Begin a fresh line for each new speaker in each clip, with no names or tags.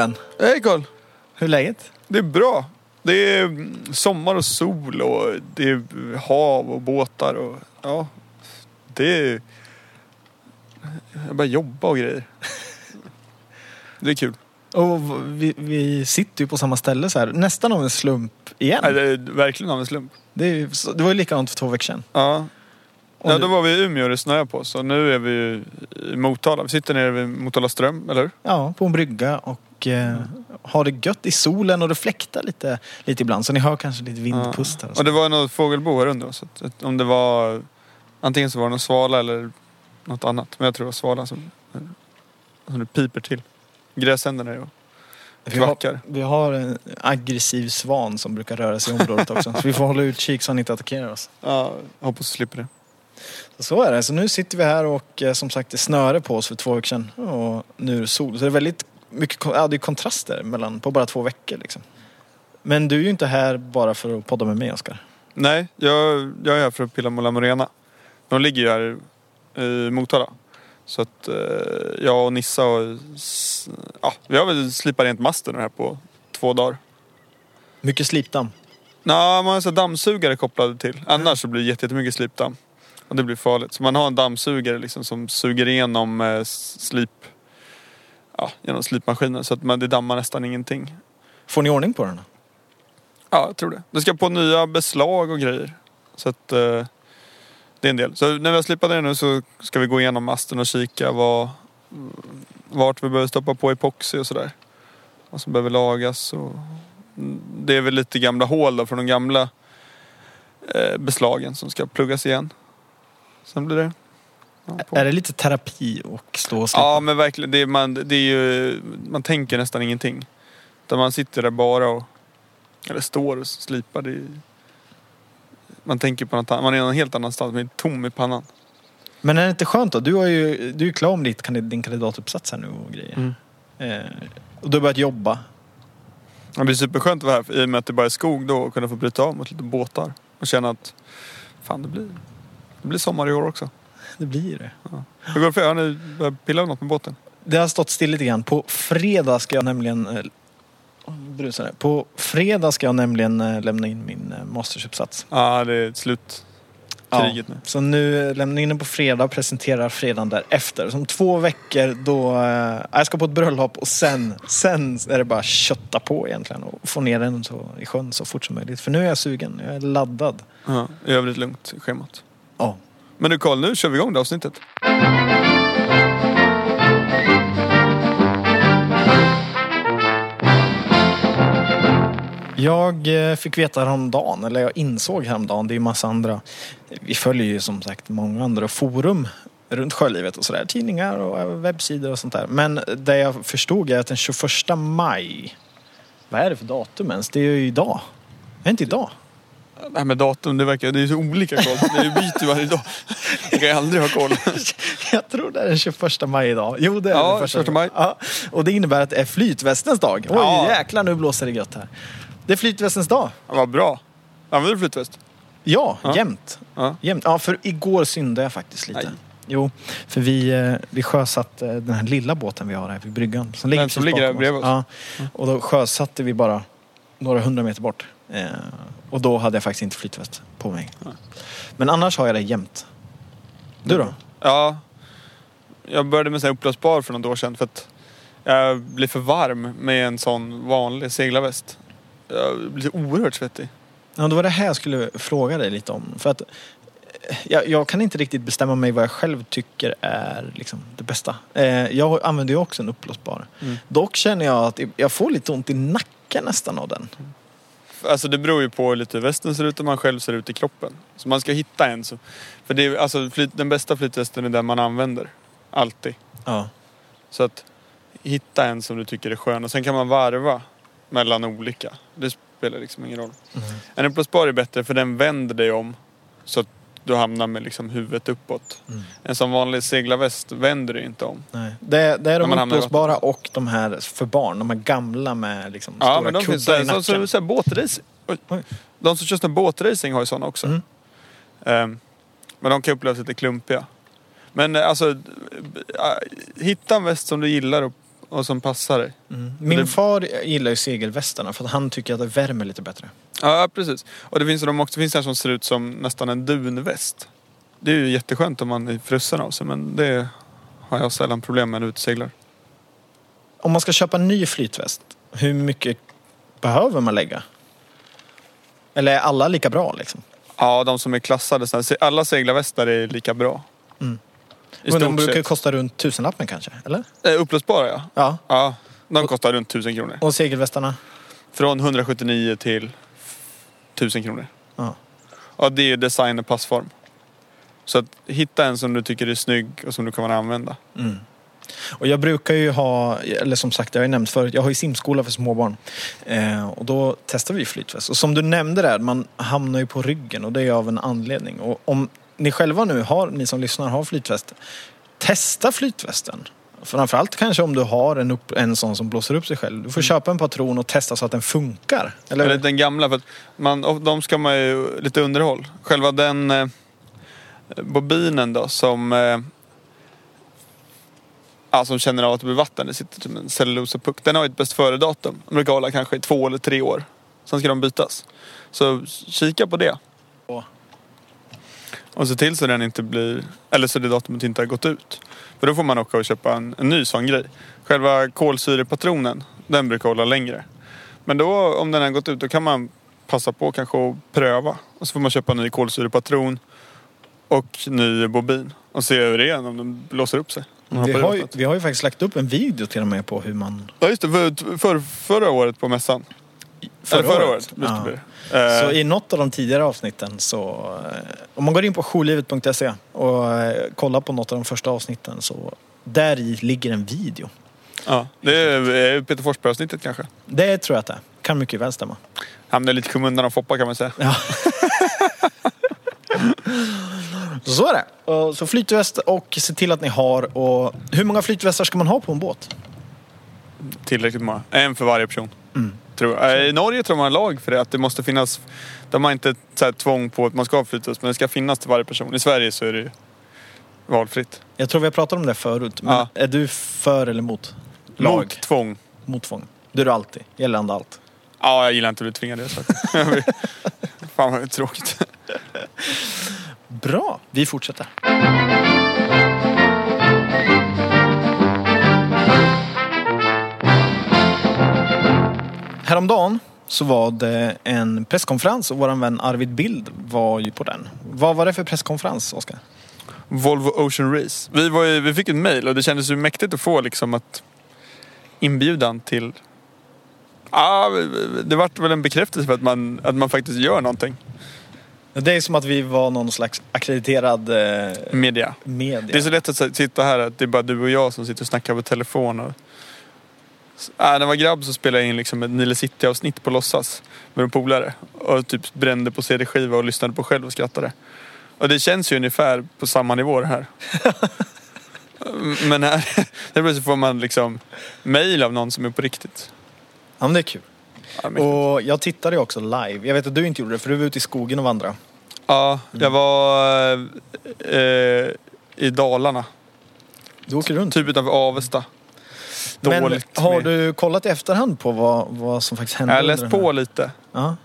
Vän!
Hej Karl!
Hur är läget?
Det är bra. Det är mm, sommar och sol och det är hav och båtar och ja, det är... Jag bara jobba och grejer. Det är kul.
Och vi, vi sitter ju på samma ställe så här, nästan av en slump igen.
Nej, det är verkligen av en slump.
Det, är, ju så- det var ju likadant för två veckor sedan.
Ja.
Och
Ja,
nu-
då var vi i Umeå och det snöade på så nu är vi ju i Motala. Vi sitter nere vid Motala ström, eller hur?
Ja, på en brygga och eh, har det gött i solen och det fläktar lite, lite ibland. Så ni hör kanske lite vindpust här. och.
Och det var något fågelbo här under. Så att om det var... Antingen så var det någon svala eller något annat. Men jag tror det var svala som, som det piper till. Gräsänderna är
vi, har, vi har en aggressiv svan som brukar röra sig i området också. så vi får hålla utkik så han inte attackerar oss.
Ja, hoppas vi slipper det.
Så, så är det. Så nu sitter vi här och eh, som sagt det snöre på oss för två veckor sedan. Och nu är det sol. Så det är väldigt mycket ja, det är kontraster mellan, på bara två veckor liksom. Men du är ju inte här bara för att podda med mig Oskar.
Nej, jag, jag är här för att pilla med La Morena. De ligger ju här i Motala. Så att eh, jag och Nissa och... Ja, vi har väl slipat rent masten här på två dagar.
Mycket slipdamm.
Nej, man har så dammsugare kopplade till. Annars så blir det jätte- jättemycket slipdamm. Och det blir farligt. Så man har en dammsugare liksom som suger igenom eh, slip... Ja, genom slipmaskinen. Så att man, det dammar nästan ingenting.
Får ni ordning på den?
Ja, jag tror det. Det ska på nya beslag och grejer. Så att eh, det är en del. Så när vi har slipat det nu så ska vi gå igenom masten och kika vad, vart vi behöver stoppa på epoxy och sådär. Vad som behöver lagas och mm, det är väl lite gamla hål då från de gamla eh, beslagen som ska pluggas igen. Sen blir det... På.
Är det lite terapi och stå och slipa?
Ja men verkligen, det är, man, det är ju, man tänker nästan ingenting. Där man sitter där bara och, eller står och slipar. Det är, man tänker på något annat, man är någon helt annanstans, man är tom i pannan.
Men är det inte skönt då? Du, har ju, du är ju klar med ditt, din kandidatuppsats här nu och grejer. Eh, och du har börjat jobba.
Det blir superskönt att vara här för- i och med att det bara är skog då och kunna få bryta av mot lite båtar. Och känna att fan det blir, det blir sommar i år också.
Det blir det.
Hur går det för er? Har ni börjat pilla med något med båten?
Det har stått still lite grann. På fredag ska jag nämligen... eh, oj, nu brusar det. På fredag ska jag nämligen eh, lämna in min eh, mastersuppsats.
Ja, det är slut. Kriget nu.
Så nu lämnar jag in den på fredag och presenterar fredagen därefter. Så om två veckor då... Eh, jag ska på ett bröllop och sen, sen är det bara kötta på egentligen och få ner den så, i sjön så fort som möjligt. För nu är jag sugen. Jag är laddad.
Ja, I övrigt lugnt schemat.
Ja.
Men du Karl, nu kör vi igång det avsnittet.
Jag eh, fick veta häromdagen, eller jag insåg häromdagen, det är ju massa andra. Vi följer ju som sagt många andra forum runt sjölivet och sådär. Tidningar och eh, webbsidor och sånt där. Men det jag förstod är att den 21 maj, vad är det för datum ens? Det är ju idag. Är det inte idag?
Det här med datum, det verkar, det är så olika koll. Det byter varje dag. Jag kan aldrig ha koll.
Jag tror det är den 21 maj idag. Jo, det är
Ja,
den första
21 maj.
Ja. Och det innebär att det är flytvästens dag. Oj,
Ja.
jäklar nu blåser det gött här. Det är flytvästens dag.
Ja, vad bra. Använder du flytväst?
Ja,
Ja.
jämt.
Ja.
jämt. Ja, för igår syndade jag faktiskt lite.
Nej.
Jo, för vi, eh, vi sjösatte eh, den här lilla båten vi har här vid bryggan. Som ligger
Den som ligger bredvid
Ja. Och då sjösatte vi bara några hundra meter bort. Och då hade jag faktiskt inte flytväst på mig. Men annars har jag det jämt. Du då?
Ja. Jag började med en uppblåsbar för något år sedan för att jag blir för varm med en sån vanlig seglarväst. Jag blir oerhört svettig.
Ja, då var det här jag skulle fråga dig lite om. För att eh, jag, jag kan inte riktigt bestämma mig vad jag själv tycker är liksom, det bästa. Eh, jag använder ju också en uppblåsbar.
Mm.
Dock känner jag att jag får lite ont i nacken nästan av den.
Alltså det beror ju på lite hur västen ser ut och man själv ser ut i kroppen. Så man ska hitta en. Så, för det är, alltså, flyt, den bästa flytvästen är den man använder. Alltid.
Ja.
Så att hitta en som du tycker är skön och sen kan man varva mellan olika. Det spelar liksom ingen roll.
Mm.
En uppblåsbar är bättre för den vänder dig om så att du hamnar med liksom huvudet uppåt.
Mm.
En sån vanlig seglarväst vänder dig inte om.
Nej. Det, det är de uppblåsbara och de här för barn. De här gamla med liksom
Ja
stora
men de finns
kuddar
där.
i
Så,
nacken.
så, så, här båtracing. De som kör båtracing har ju såna också.
Mm.
Ehm, men de kan upplevas lite klumpiga. Men eh, alltså, hitta en väst som du gillar och och som passar dig.
Min
det-
far gillar ju segelvästarna för att han tycker att det värmer lite bättre.
Ja, precis. Och det finns, de också, det finns en som ser ut som nästan en dunväst. Det är ju jätteskönt om man är frusen av sig men det har jag sällan problem med när jag utseglar.
Om man ska köpa en ny flytväst, hur mycket behöver man lägga? Eller är alla lika bra liksom?
Ja, de som är klassade, alla seglarvästar är lika bra.
Mm. Men de brukar
sett.
kosta runt tusenlappen kanske? Eller?
Eh, Upplösbara ja.
Ja.
Ja, de kostar runt 1000 kronor.
Och segelvästarna?
Från 179 till 1000 kronor.
Ja.
Ja, det är design och passform. Så att hitta en som du tycker är snygg och som du kan använda.
Mm. Och jag brukar ju ha, eller som sagt jag har ju nämnt förut, jag har ju simskola för småbarn. Eh, och då testar vi flytväst. Och som du nämnde där, man hamnar ju på ryggen och det är av en anledning. Och om ni själva nu har, ni som lyssnar har flytväst, testa flytvästen. Framförallt kanske om du har en, upp, en sån som blåser upp sig själv. Du får köpa en patron och testa så att den funkar. Eller,
Eller den gamla, för att man, de ska man ju lite underhåll. Själva den eh, bobinen då som eh, ja, som känner av att det blir vatten. Det sitter som en cellulosapuck. Den har ju ett bäst före-datum. De brukar hålla kanske i två eller tre år. Sen ska de bytas. Så kika på det. Och se till så den inte blir, eller så det datumet inte har gått ut. För då får man åka och köpa en, en ny sån grej. Själva kolsyrepatronen, den brukar hålla längre. Men då om den har gått ut då kan man passa på kanske att pröva. Och så får man köpa en ny kolsyrepatron och ny bobin. Och se det är om den blåser upp sig. Om
vi, har ju, vi har ju faktiskt lagt upp en video till och med på hur man...
Ja just det, för, för, förra året på mässan. Eller förra året. Just
Ja. Så
Eh,
i något av de tidigare avsnitten så... eh, Om man går in på jourlivet.se och eh, kollar på något av de första avsnitten så där i ligger en video.
ja, det är Peter Forsberg-avsnittet kanske.
Det tror jag att det är. Kan mycket väl stämma.
Hamnar lite i skymundan av Foppa kan man säga.
Ja. så, så är det. Och Så flytväst och se till att ni har. Och hur många flytvästar ska man ha på en båt?
Tillräckligt många. En för varje person.
Mm.
Tror jag. Eh, I Norge tror man har lag för det. Att det måste finnas... De har inte så här tvång på att man ska ha flytväst. Men det ska finnas till varje person. I Sverige så är det ju valfritt.
Jag tror vi har pratat om det förut. Men
Ja.
är du för eller mot lag?
Mot tvång.
Mot tvång. Det är du alltid. Gällande allt.
Ja, jag gillar inte att bli tvingad. Så. Fan vad tråkigt.
Bra. Vi fortsätter. Häromdagen så var det en presskonferens och vår vän Arvid Bild var ju på den. Vad var det för presskonferens, Oskar?
Volvo Ocean Race. Vi, var ju, vi fick ett mail och det kändes ju mäktigt att få liksom att inbjudan till... Ja, det vart väl en bekräftelse för att man, att man faktiskt gör någonting.
Det är som att vi var någon slags akkrediterad eh,
Media.
media.
Det är så lätt att sitta här att det är bara du och jag som sitter och snackar på telefon. Och... Äh, när jag var grabb så spelade jag in liksom ett Nile City-avsnitt på låtsas med en polare. Och typ brände på CD-skiva och lyssnade på själv och skrattade. Och det känns ju ungefär på samma nivå det här. Men här, där plötsligt får man liksom mail av någon som är på riktigt.
Ja, men det är kul.
Ja, mäktigt.
Och jag tittade ju också live. Jag vet att du inte gjorde det för du var ute i skogen och vandrade.
Ja, jag var eh, i Dalarna.
Du åker runt.
Typ utanför Avesta.
Men
Dåligt.
har
med-
du kollat i efterhand på vad, vad som faktiskt hände?
Jag har läst på lite.
Ja,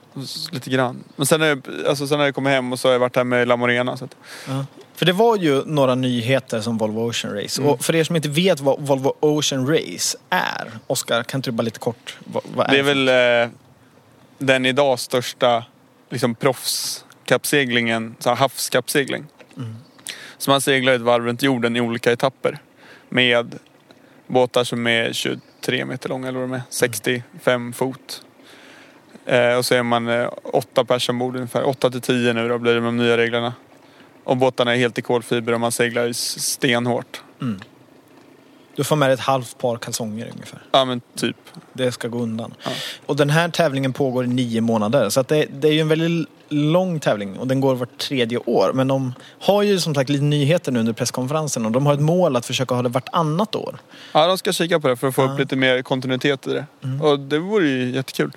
Lite grann. Men sen när, alltså, sen när jag kom hem och så har jag varit här med La Morena. Så att,
ja. För det var ju några nyheter som Volvo Ocean Race.
Mm.
Och för er som inte vet vad Volvo Ocean Race är. Oskar, kan inte du bara lite kort? Vad, vad
det är
det?
väl eh, den idag största liksom, proffskappseglingen, så här havskappsegling.
Mm.
Så man seglar ett varv runt jorden i olika etapper. Med båtar som är 23 meter långa eller vad de är, 65 fot. Eh, och så är man eh, åtta pers ombord ungefär, 8 till 10 nu då blir det med de nya reglerna. Och båtarna är helt i kolfiber och man seglar stenhårt.
Mm. Du får med dig ett halvt par kalsonger ungefär.
Ja men typ.
Det ska gå undan.
Ja.
Och den här tävlingen pågår i nio månader. Så att det, det är ju en väldigt lång tävling och den går vart tredje år. Men de har ju som sagt lite nyheter nu under presskonferensen och de har ett mål att försöka ha det vartannat år.
Ja, de ska kika på det för att få
Ja. Mm.
upp lite mer kontinuitet i det. Och det vore ju jättekul.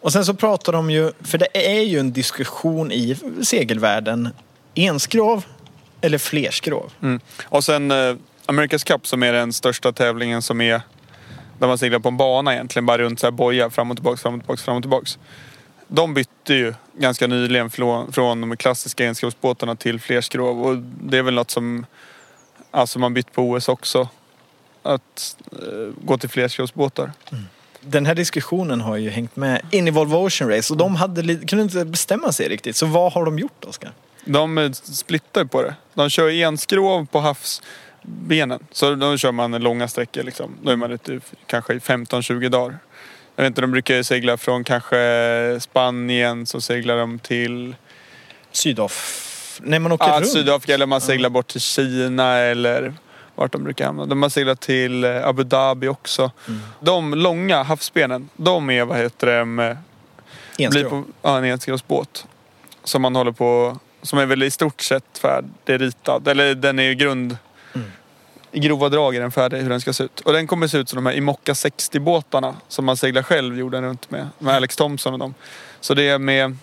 Och sen så pratar de ju, för det är ju en diskussion i segelvärlden, enskrov eller flerskrov.
Mm. Och sen eh, America's Cup som är den största tävlingen som är Där man seglar på en bana egentligen, bara runt så här bojar fram och tillbaks, fram och tillbaks, fram och tillbaks. De bytte ju ganska nyligen från, från de klassiska enskrovsbåtarna till flerskrov och det är väl något som alltså man bytt på OS också. Att eh, gå till flerskrovsbåtar.
Den här diskussionen har ju hängt med in i Volvo Ocean Race och de hade, kunde inte bestämma sig riktigt. Så vad har de gjort Oskar?
De eh, splittar ju på det. De kör enskrov på havsbenen. Så då kör man långa sträckor liksom. Då är man ute kanske i 15-20 dagar. Jag vet inte, de brukar segla från kanske Spanien så seglar de till
Sydaf... Nej, man åker
ja,
runt.
Sydafrika eller man seglar bort till Kina eller vart de brukar hamna. De har seglat till eh, Abu Dhabi också.
Mm.
De långa havsbenen, de är vad heter det, med, blir
Enskrov.
på ja, en enskrovsbåt. Som man håller på, som är väl i stort sett färdigritad. Eller den är ju grund. I grova drag är den färdig hur den ska se ut. Och den kommer se ut som de här Imokka 60 båtarna som man seglar själv jorden runt med. Med Alex Thompson och dem. Så det är med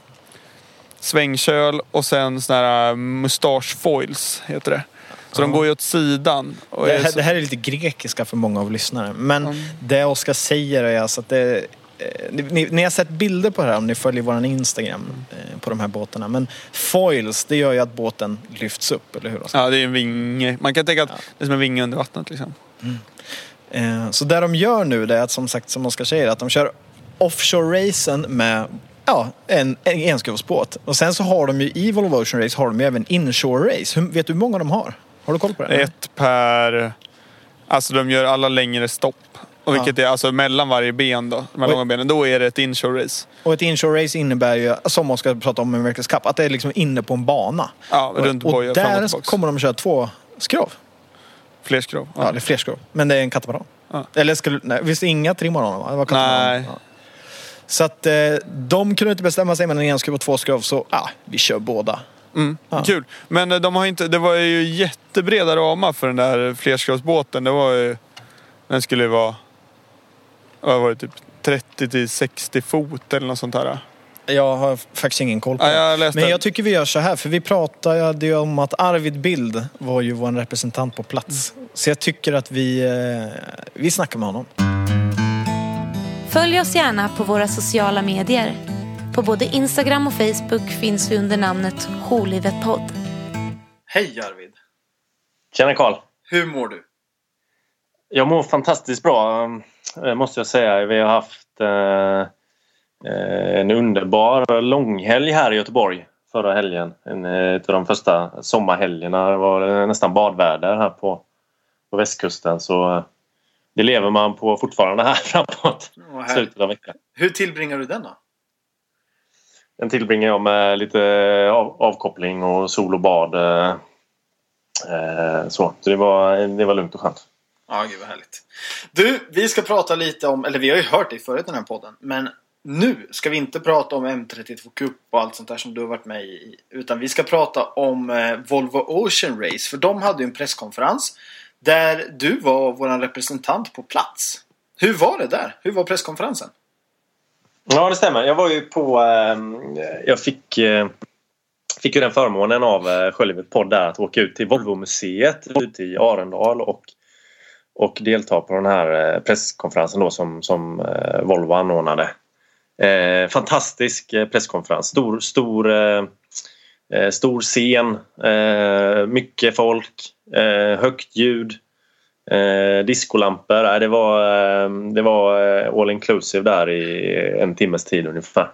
svängköl och sen såna här äh, mustache foils heter det. Så de går ju åt sidan.
Det
är
här,
så-
det här är lite grekiska för många av lyssnare. Men
Mm.
det Oskar säger är alltså att det... eh, Ni, ni, har sett bilder på det här om ni följer vår Instagram eh, på de här båtarna. Men foils, det gör ju att båten lyfts upp, eller hur?
Ja, det är en vinge. Man kan tänka att
Ja.
det är som en vinge under vattnet liksom.
Eh, Så det de gör nu det är att som sagt, som Oskar säger, att de kör offshore-racen med ja, en, en enskrovsbåt. Och sen så har de ju i Volvo Ocean Race har de ju även inshore-race. Vet du hur många de har? Har du koll på det?
Ett per... Alltså de gör alla längre stopp. Och vilket är alltså mellan varje ben då, de här långa benen. Då är det ett inshore race.
Och ett inshore-race innebär ju, som Oskar pratade om med America's Cup, att det är liksom inne på en bana.
Ja, runt
och
fram och
där kommer de köra två skrov.
Flerskrov.
Ja. eller fler skrov. Men det är en katamaran.
Ja.
Eller skulle, nej, visst inga trimaraner va? Det var katamaran.
Nej.
Ja. Så att eh, de kunde inte bestämma sig mellan en skrov och två skrov, så ja, vi kör båda.
Mm,
Ja.
Kul. Men eh, de har inte, det var ju jättebreda ramar för den där flerskrovsbåten. Det var ju... Den skulle ju vara... Vad var det? Typ 30 till 60 fot eller något sånt här.
Jag har faktiskt ingen koll på
Ja,
det.
jag läste...
Men jag tycker vi gör så här, för vi pratade ju om att Arvid Bild var ju vår representant på plats. Så jag tycker att vi, eh, vi snackar med honom.
Följ oss gärna på våra sociala medier. På både Instagram och Facebook finns vi under namnet Holivet podd.
Hej Arvid!
Tjena Karl!
Hur mår du?
Jag mår fantastiskt bra måste jag säga. Vi har haft eh, eh, en underbar långhelg här i Göteborg förra helgen. En eh, av de första sommarhelgerna. Det var eh, nästan badväder här på, på västkusten. Så eh, det lever man på fortfarande här framåt slutet av veckan.
Hur tillbringar du den då?
Den tillbringar jag med lite av, avkoppling och sol och bad. Eh, eh, så så det, var, det var lugnt och skönt.
Ja, gud vad härligt. Du, vi ska prata lite om, eller vi har ju hört dig förut i den här podden, men nu ska vi inte prata om M32 Cup och allt sånt där som du har varit med i. Utan vi ska prata om eh, Volvo Ocean Race, för de hade ju en presskonferens där du var vår representant på plats. Hur var det där? Hur var presskonferensen?
Ja, det stämmer. Jag var ju på... Eh, jag fick, eh, fick ju den förmånen av eh, Sköljevid podd där att åka ut till Volvo-museet ute i Arendal och, och delta på den här eh, presskonferensen då som, som eh, Volvo anordnade. Eh, fantastisk eh, presskonferens. Stor, stor, eh, stor scen, eh, mycket folk, eh, högt ljud. Eh, discolampor. Det var, eh, det var all inclusive där i en timmes tid ungefär.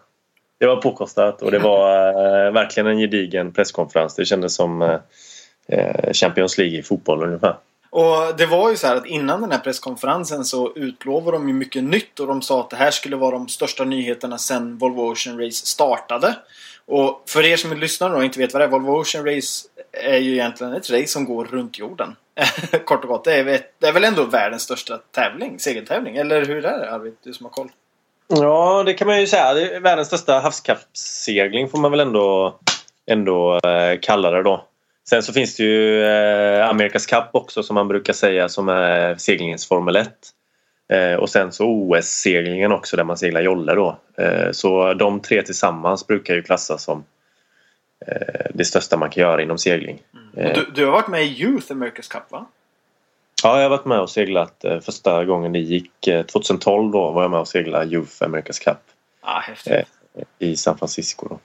Det var påkostat och det var eh, verkligen en gedigen presskonferens. Det kändes som eh, Champions League i fotboll ungefär.
Och det var ju så här att innan den här presskonferensen så utlovade de ju mycket nytt och de sa att det här skulle vara de största nyheterna sedan Volvo Ocean Race startade. Och för er som lyssnar och inte vet vad det är, Volvo Ocean Race är ju egentligen ett race som går runt jorden. Kort och gott. Det är, väl- det är väl ändå världens största tävling, segeltävling. Eller hur är det Arvid? Du som har koll.
Ja, det kan man ju säga. Det är världens största havskappssegling får man väl ändå, ändå eh, kalla det då. Sen så finns det ju eh, Amerikas Cup också som man brukar säga som är seglingens Formel 1. Eh, och sen så OS-seglingen också där man seglar jolle då. Eh, så de tre tillsammans brukar ju klassas som eh, det största man kan göra inom segling.
Och du, du har varit med i Youth America's Cup va?
Ja, jag har varit med och seglat första gången det gick. eh, 2012 då var jag med och seglade Youth America's Cup
Ah, häftigt.
I San Francisco. Då.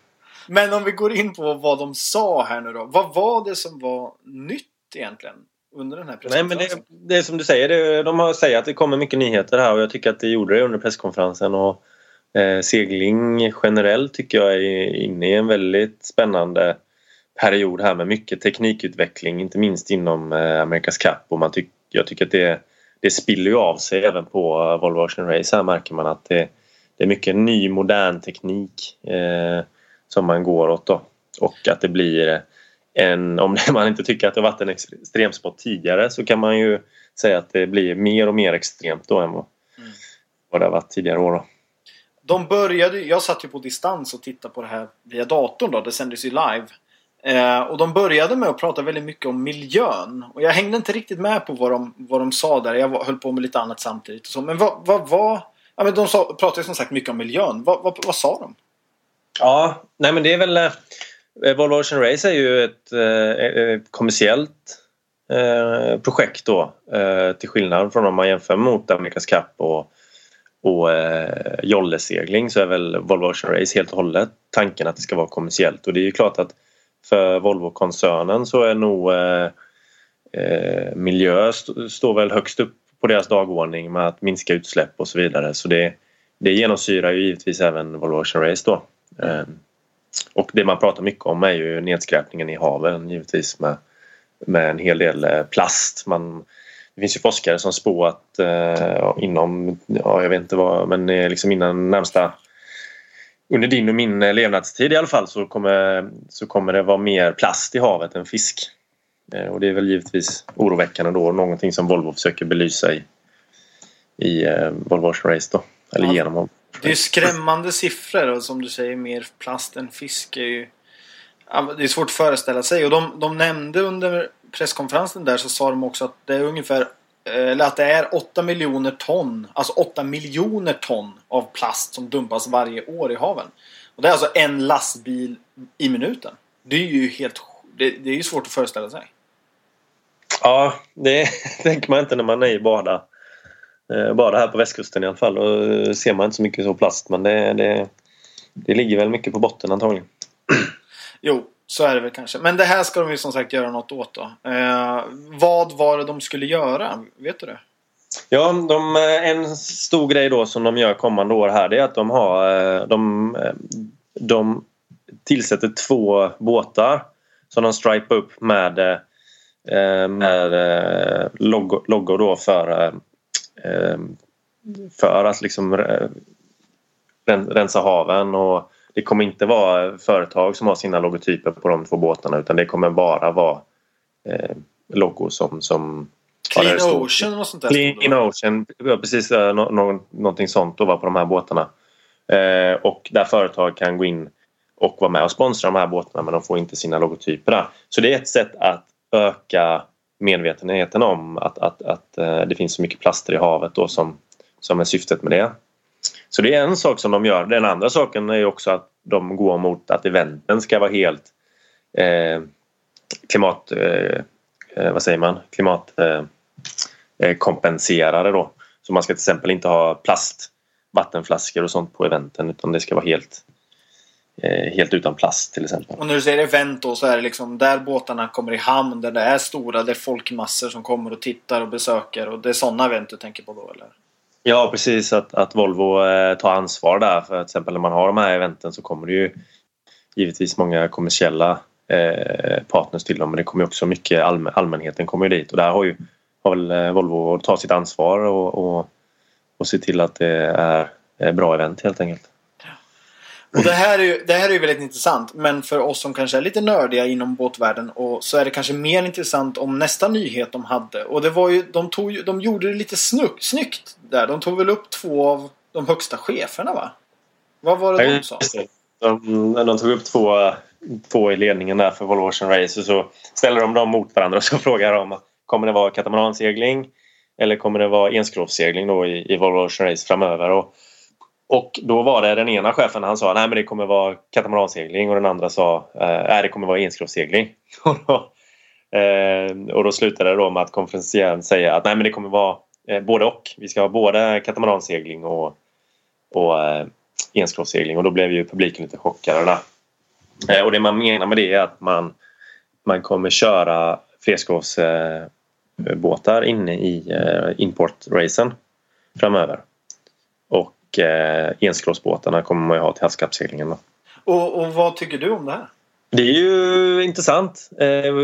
Men om vi går in på vad de sa här nu då. Vad var det som var nytt egentligen under den här
Nej, men
presskonferensen?
det, det är som du säger, det, de har säger att det kommer mycket nyheter här och jag tycker att det gjorde det under presskonferensen. Och, eh, segling generellt tycker jag är inne i en väldigt spännande period här med mycket teknikutveckling, inte minst inom eh, America's Cup. Och man tyck, jag tycker att det, det spiller ju av sig även på eh, Volvo Ocean Race. Här märker man att det, det är mycket ny modern teknik eh, som man går åt. Då. Och att det blir en, om man inte tycker att det varit en extremsport tidigare så kan man ju säga att det blir mer och mer extremt då än vad,
Mm.
vad det har varit tidigare år. Då.
De började Jag satt ju på distans och tittade på det här via datorn då. Det sändes ju live. Eh, och de började med att prata väldigt mycket om miljön. Och jag hängde inte riktigt med på vad de, vad de sa där. Jag höll på med lite annat samtidigt. Och så. Men vad, vad var... Ja, men de sa, pratade som sagt mycket om miljön. Vad, vad, vad sa de?
Ja, nej men det är väl... Eh, Volvo Ocean Race är ju ett eh, eh kommersiellt eh, projekt då. Eh, till skillnad från om man jämför mot Amerikas Cup och, och eh, jollesegling så är väl Volvo Ocean Race helt och hållet tanken att det ska vara kommersiellt. Och det är ju klart att för Volvo-koncernen så är nog eh, eh, miljö st- står väl högst upp på deras dagordning med att minska utsläpp och så vidare. Så det, det genomsyrar ju givetvis även Volvo Ocean Race då. Eh, och det man pratar mycket om är ju nedskräpningen i haven givetvis med, med en hel del eh, plast. Man, det finns ju forskare som spår att eh, inom, ja jag vet inte vad, men eh, liksom innan närmsta under din och min eh, levnadstid i alla fall så kommer, så kommer det vara mer plast i havet än fisk. Eh, Och det är väl givetvis oroväckande då, någonting som Volvo försöker belysa i, i eh, Volvo Ocean Race då. Eller
Ja.
genom.
Det är skrämmande siffror och som du säger mer plast än fisk är ju... Det är svårt att föreställa sig och de, de nämnde under presskonferensen där så sa de också att det är ungefär eh, eller att det är 8 miljoner ton, alltså 8 miljoner ton av plast som dumpas varje år i haven. Och det är alltså en lastbil i minuten. Det är ju helt... Det, det är ju svårt att föreställa sig.
Ja, det tänker man inte när man är i bada. Eh, Bada här på västkusten i alla fall. Och eh, ser man inte så mycket så plast men det, det, det ligger väl mycket på botten antagligen.
Jo, så är det väl kanske. Men det här ska de ju som sagt göra något åt då. Eh, vad var det de skulle göra? Vet du det?
Ja, de, eh, en stor grej då som de gör kommande år här det är att de har de, de tillsätter två båtar som de stripar upp med, med logo, logo då för, för att liksom eh, ren- rensa haven och det kommer inte vara företag som har sina logotyper på de två båtarna utan det kommer bara vara eh, logo som, som
Clean. Ocean och sånt där.
Clean. Ocean, precis eh, nå, nå, någonting sånt då var på de här båtarna. Eh, och där företag kan gå in och vara med och sponsra de här båtarna men de får inte sina logotyper där. Så det är ett sätt att öka medvetenheten om att, att, att eh, det finns så mycket plaster i havet då som, som är syftet med det. Så det är en sak som de gör. Den andra saken är också att de går mot att eventen ska vara helt eh, klimat... Eh, eh vad säger man? Klimatkompenserade Eh, eh då. Så man ska till exempel inte ha plast, vattenflaskor och sånt på eventen utan det ska vara helt, helt utan plast till exempel.
Och när du säger event då så är det liksom där båtarna kommer i hamn, där det är stora, det är folkmassor som kommer och tittar och besöker. Och det är sådana event du tänker på då eller?
Ja precis att, att Volvo eh, tar ansvar där för till exempel när man har de här eventen så kommer det ju givetvis många kommersiella eh, partners till dem men det kommer ju också mycket allmän, allmänheten kommer ju dit och där har ju har väl eh, Volvo att ta sitt ansvar och, och, och se till att det är eh, bra event helt enkelt.
Och det här, är ju, det här är ju väldigt intressant. Men för oss som kanske är lite nördiga inom båtvärlden och så är det kanske mer intressant om nästa nyhet de hade. Och det var ju, de, tog, ju- de gjorde det lite snuck, snyggt där. De tog väl upp två av de högsta cheferna va? Vad var det de sa?
De, de tog upp två, två i ledningen där för Volvo Ocean Race och så ställer de dem mot varandra och så frågar de kommer det vara katamaransegling? eller kommer det vara enskrovssegling då i, i Volvo Ocean Race framöver. Och, och då var det den ena chefen han sa nej men det kommer vara katamaransegling och den andra sa eh, nej det kommer vara enskrovssegling. Och då, eh, och då slutade det då med att konferencieren säger att nej men det kommer vara eh, både och. Vi ska ha både katamaransegling och, och eh, och då blev ju publiken lite chockade. Eh, och det man menar med det är att man, man kommer köra flerskrovsbåtar eh, inne i eh, importracen framöver. Och eh, enskrovsbåtarna kommer man ju ha till havskappseglingen.
Och, och vad tycker du om det här?
Det är ju intressant. Eh,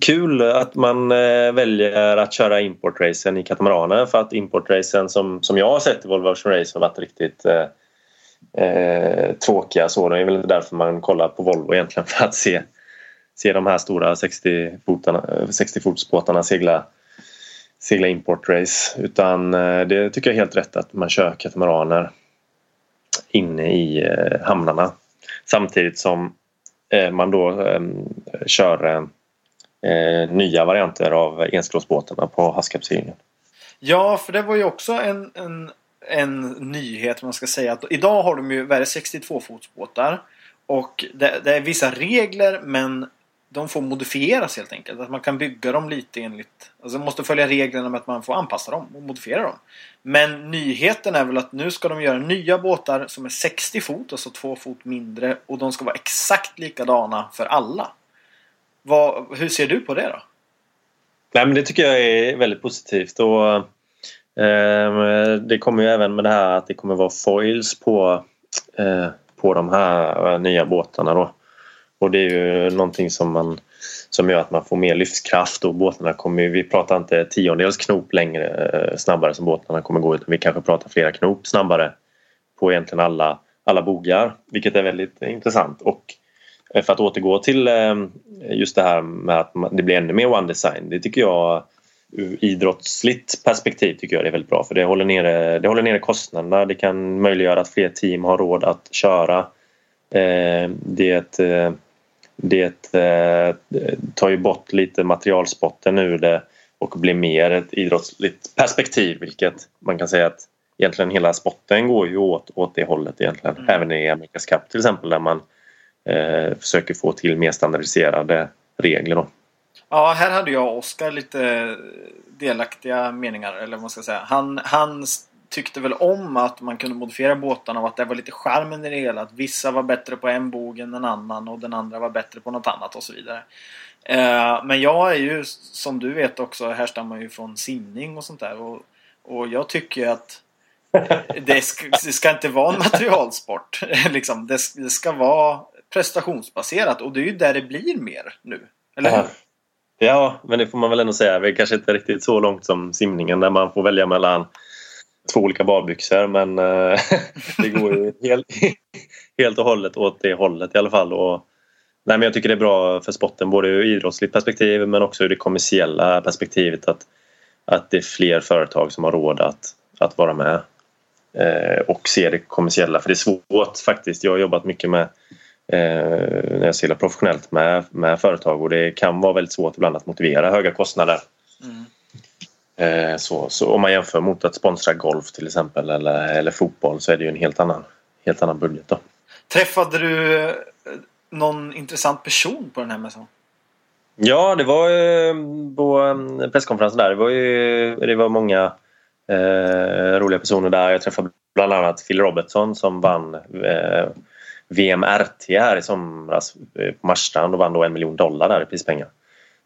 kul att man eh, väljer att köra importracen i katamaraner för att importracen som, som jag har sett i Volvo Ocean Race har varit riktigt eh, eh, tråkiga. Så det är väl därför man kollar på Volvo egentligen för att se, se de här stora 60-fotsbåtarna 60 segla, segla importrace. Utan eh, det tycker jag är helt rätt att man kör katamaraner inne i eh, hamnarna. Samtidigt som eh, man då ehm, kör nya varianter av enskrovsbåtarna på havskapslinjen.
Ja, för det var ju också en, en, en nyhet man ska säga. Att idag har de ju, 62 fotsbåtar och det, det, är vissa regler men de får modifieras helt enkelt. Att man kan bygga dem lite enligt... Alltså man måste följa reglerna med att man får anpassa dem och modifiera dem. Men nyheten är väl att nu ska de göra nya båtar som är 60 fot, alltså två fot mindre. Och de ska vara exakt likadana för alla. Vad, hur ser du på det då?
Nej, men det tycker jag är väldigt positivt. Och, eh, det kommer ju även med det här att det kommer vara foils på, eh, på de här eh, nya båtarna. Då. Och det är ju någonting som, man, som gör att man får mer livskraft och båtarna kommer Vi pratar inte tiondels knop längre eh, snabbare som båtarna kommer gå utan vi kanske pratar flera knop snabbare på egentligen alla, alla bogar vilket är väldigt intressant. Och eh, för att återgå till eh, just det här med att det blir ännu mer one design. Det tycker jag ur idrottsligt perspektiv tycker jag det är väldigt bra för det håller nere, det håller nere kostnaderna. Det kan möjliggöra att fler team har råd att köra. Det det eh, tar ju bort lite materialspotten ur det och blir mer ett idrottsligt perspektiv vilket man kan säga att egentligen hela spotten går ju åt, åt det hållet egentligen. Mm. Även i Amerikas Cup till exempel där man eh, försöker få till mer standardiserade regler. Då.
Ja, här hade jag och Oskar lite delaktiga meningar eller vad man ska säga. Han, han tyckte väl om att man kunde modifiera båtarna och att det var lite charmen i det hela. Att vissa var bättre på en bog än en annan och den andra var bättre på något annat och så vidare. Eh, men jag är ju som du vet också härstammar ju från simning och sånt där. Och, och jag tycker att det ska, det ska inte vara en materialsport. liksom. det, det ska vara prestationsbaserat och det är ju där det blir mer nu. Eller hur?
Ja, men det får man väl ändå säga. Vi är kanske inte riktigt så långt som simningen där man får välja mellan två olika badbyxor men eh, det går ju helt, helt och hållet åt det hållet i alla fall. Och, nej, men jag tycker det är bra för sporten både ur idrottsligt perspektiv men också ur det kommersiella perspektivet att, att det är fler företag som har råd att, att vara med eh, och se det kommersiella för det är svårt faktiskt. Jag har jobbat mycket med eh, när jag seglar professionellt med, med företag och det kan vara väldigt svårt ibland att motivera höga kostnader. Mm. Eh, så, så om man jämför mot att sponsra golf till exempel eller, eller fotboll så är det ju en helt annan, helt annan budget. Då.
Träffade du eh, någon intressant person på den här mässan?
Ja, det var ju på presskonferensen där. Det var ju det var många eh, roliga personer där. Jag träffade bland annat Phil Robertson som vann eh, VMRT här i somras eh, på Marstrand och vann då en miljon dollar där i prispengar.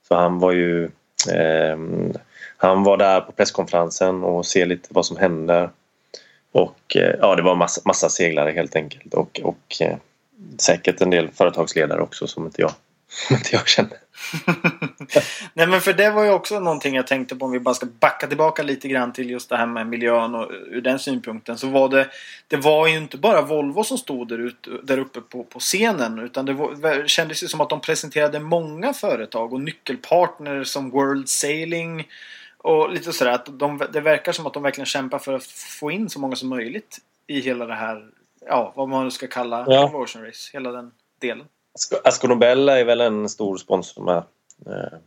Så han var ju eh, han var där på presskonferensen och ser lite vad som händer. Och eh, ja, det var massa, massa seglare helt enkelt och, och eh, säkert en del företagsledare också som inte jag, som inte jag känner.
Nej men för det var ju också någonting jag tänkte på om vi bara ska backa tillbaka lite grann till just det här med miljön och eh, ur den synpunkten så var det Det var ju inte bara Volvo som stod där, ut, där uppe på, på scenen utan det var, kändes ju som att de presenterade många företag och nyckelpartner som World Sailing och lite sådär att de, det verkar som att de verkligen kämpar för att få in så många som möjligt i hela det här, ja vad man nu ska kalla ja. Ocean Race, hela den delen.
Asco Nobel är väl en stor sponsor med, eh,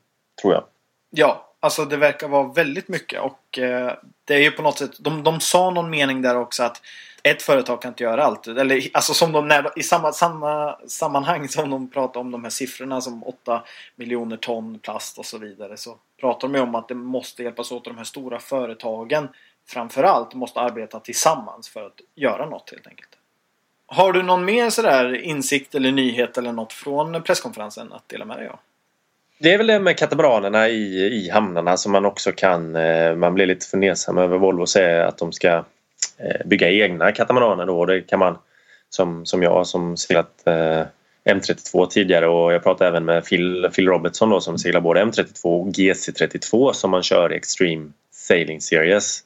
tror jag.
Ja, alltså det verkar vara väldigt mycket och eh, det är ju på något sätt, de, de sa någon mening där också att ett företag kan inte göra allt. Eller alltså som de när, i samma, samma sammanhang som de pratar om de här siffrorna som 8 miljoner ton plast och så vidare. Så pratar de ju om att det måste hjälpas åt de här stora företagen framförallt måste arbeta tillsammans för att göra något helt enkelt. Har du någon mer sådär insikt eller nyhet eller något från presskonferensen att dela med dig av?
Det är väl det med katamaranerna i, i hamnarna som man också kan... Eh, man blir lite fundersam över. Volvo säger att de ska Eh, bygga egna katamaraner då. Det kan man som, som jag som seglat eh, M32 tidigare och jag pratade även med Phil, Phil Robertson då som seglar både M32 och GC32 som man kör i Extreme Sailing Series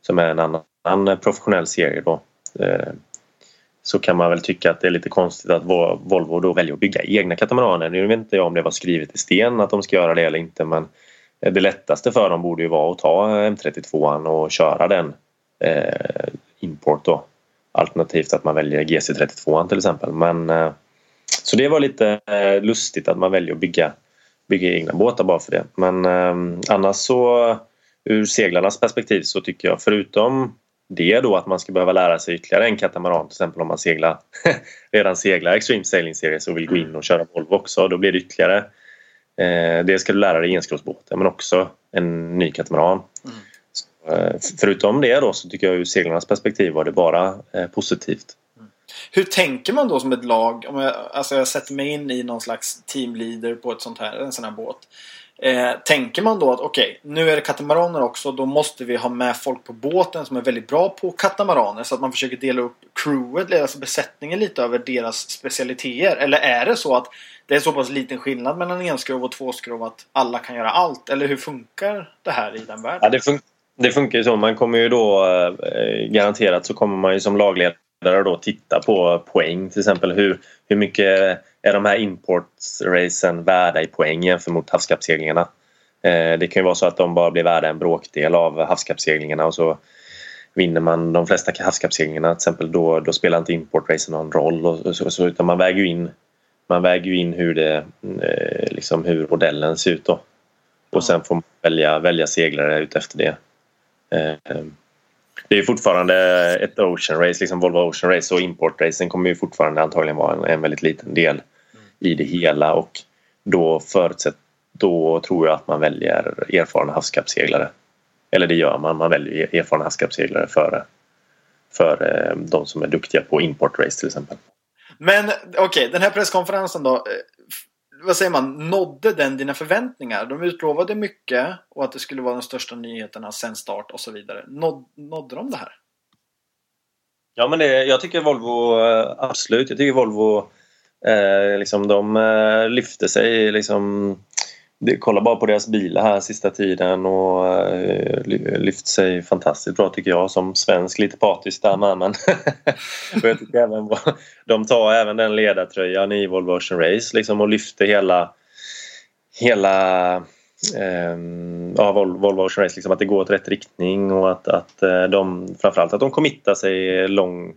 som är en annan professionell serie då eh, så kan man väl tycka att det är lite konstigt att Volvo då väljer att bygga egna katamaraner. Nu vet inte jag om det var skrivet i sten att de ska göra det eller inte men det lättaste för dem borde ju vara att ta M32 och köra den eh, import då. Alternativt att man väljer GC32 till exempel. Men, eh, så det var lite eh, lustigt att man väljer att bygga, bygga egna båtar bara för det. Men eh, annars så ur seglarnas perspektiv så tycker jag förutom det då att man ska behöva lära sig ytterligare en katamaran till exempel om man seglar redan seglar Extreme Sailing Series och vill gå in och köra Volvo också. Då blir det ytterligare eh, det ska du lära dig i men också en ny katamaran. Mm. Eh, förutom det då så tycker jag ur seglarnas perspektiv var det bara eh, positivt.
Hur tänker man då som ett lag? Om jag, alltså jag sätter mig in i någon slags teamleader på ett sånt här, en sån här båt. Eh, tänker man då att okej, okay, nu är det katamaraner också. Då måste vi ha med folk på båten som är väldigt bra på katamaraner. Så att man försöker dela upp crewet, alltså besättningen lite över deras specialiteter. Eller är det så att det är så pass liten skillnad mellan enskrov och tvåskrov att alla kan göra allt? Eller hur funkar det här i den världen?
Ja, det, fun det funkar ju så. Man kommer ju då eh, garanterat så kommer man ju som lagledare då titta på poäng till exempel. Hur, hur mycket är de här importracen värda i poäng jämfört mot havskappseglingarna. Eh, det kan ju vara så att de bara blir värda en bråkdel av havskappseglingarna och så vinner man de flesta havskappseglingarna till exempel då, då spelar inte importracen någon roll och så, så, utan man väger ju in man väger in hur, det, eh, liksom hur modellen ser ut då. Och sen får man välja, välja seglare utefter det. Ehm, det är fortfarande ett Ocean Race, liksom Volvo Ocean Race och importracen kommer ju fortfarande antagligen vara en, en väldigt liten del i det hela och då förutsätt, då tror jag att man väljer erfarna havskappseglare. Eller det gör man, man väljer erfarna havskappseglare före, för, ehm, de som är duktiga på importrace till exempel.
Men okej, okay, den här presskonferensen då. Eh, vad säger man? Nådde den dina förväntningar? De utlovade mycket och att det skulle vara de största nyheterna sen start och så vidare. Nåd, nådde de det här?
Ja, men det, jag tycker Volvo absolut. Jag tycker Volvo Eh, liksom de eh, lyfte sig liksom Kolla bara på deras bilar här sista tiden och eh, lyft sig fantastiskt bra tycker jag som svensk. Lite patisk där med men jag tycker även, de tar även den ledartröjan i Volvo Ocean Race liksom och lyfter hela hela eh, ja, Volvo Ocean Race, liksom att det går åt rätt riktning och att, att eh, de framförallt att de committar sig lång,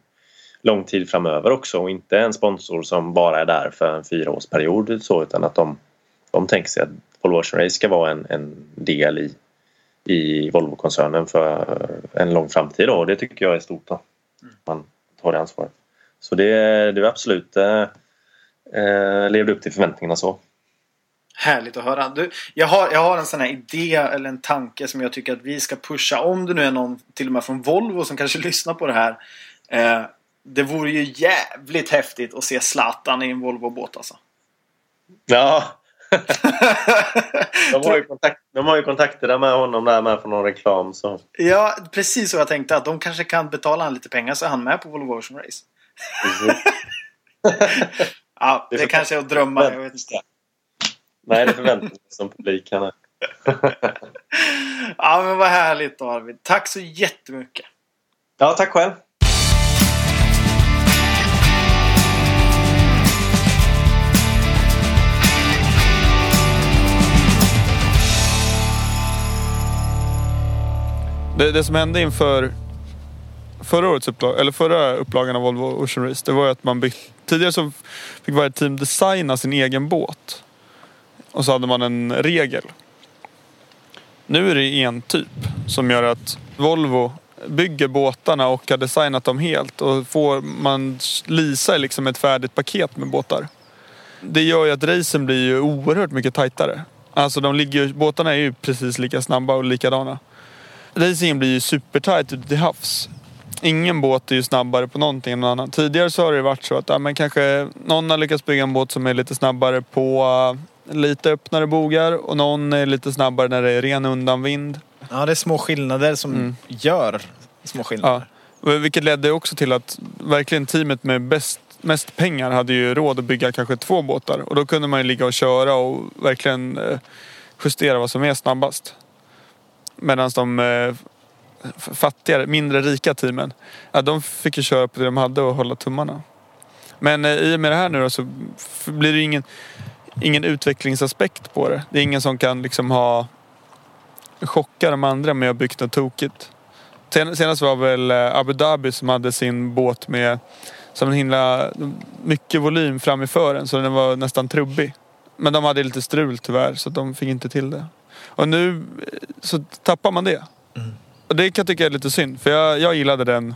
lång tid framöver också och inte en sponsor som bara är där för en fyraårsperiod så utan att de, de tänker sig att Volvo Ocean Race ska vara en, en del i, i Volvo-koncernen för en lång framtid och det tycker jag är stort då. Man tar det ansvaret. Så det, det är absolut eh, eh, levde upp till förväntningarna så.
Härligt att höra. Du, jag, har, jag har en sån här idé eller en tanke som jag tycker att vi ska pusha. Om det nu är någon till och med från Volvo som kanske lyssnar på det här. Eh, det vore ju jävligt häftigt att se Zlatan i en Volvo-båt alltså.
Ja. de, har ju kontakt, de har ju kontakter med honom där med för någon reklam. Så.
Ja, precis så jag tänkte. Att de kanske kan betala han lite pengar så är han med på Volvo Ocean Race. ja, det, det kanske är att drömma. Jag vet inte.
Nej, det förväntar sig som publik. Han
ja, men vad härligt då Arvid. Tack så jättemycket.
Ja, tack själv.
Det, det som hände inför förra årets upplag, eller förra upplagan av Volvo Ocean Race, det var ju att man byggt, tidigare så fick varje team designa sin egen båt. Och så hade man en regel. Nu är det en typ som gör att Volvo bygger båtarna och har designat dem helt och får man leasar liksom ett färdigt paket med båtar. Det gör ju att racen blir ju oerhört mycket tajtare. Alltså de ligger, båtarna är ju precis lika snabba och likadana. Racingen blir ju supertajt ute till havs. Ingen båt är ju snabbare på någonting än någon annan. Tidigare så har det varit så att ja, men kanske någon har lyckats bygga en båt som är lite snabbare på uh, lite öppnare bogar och någon är lite snabbare när det är ren undanvind.
Ja, det är små skillnader som
Mm.
gör små skillnader.
Ja. Vilket ledde också till att verkligen teamet med bäst, mest pengar hade ju råd att bygga kanske två båtar. Och då kunde man ju ligga och köra och verkligen eh, justera vad som är snabbast. Medan de eh, fattigare, mindre rika teamen, ja, de fick ju köra på det de hade och hålla tummarna. Men eh, i och med det här nu då, så blir det ingen, ingen utvecklingsaspekt på det. Det är ingen som kan liksom ha chocka de andra med att ha byggt något tokigt. Senast var väl eh, Abu Dhabi som hade sin båt med som en himla mycket volym fram i fören så den var nästan trubbig. Men de hade lite strul tyvärr så de fick inte till det. Och nu så tappar man det. Och det kan jag tycka är lite synd för jag, jag gillade den.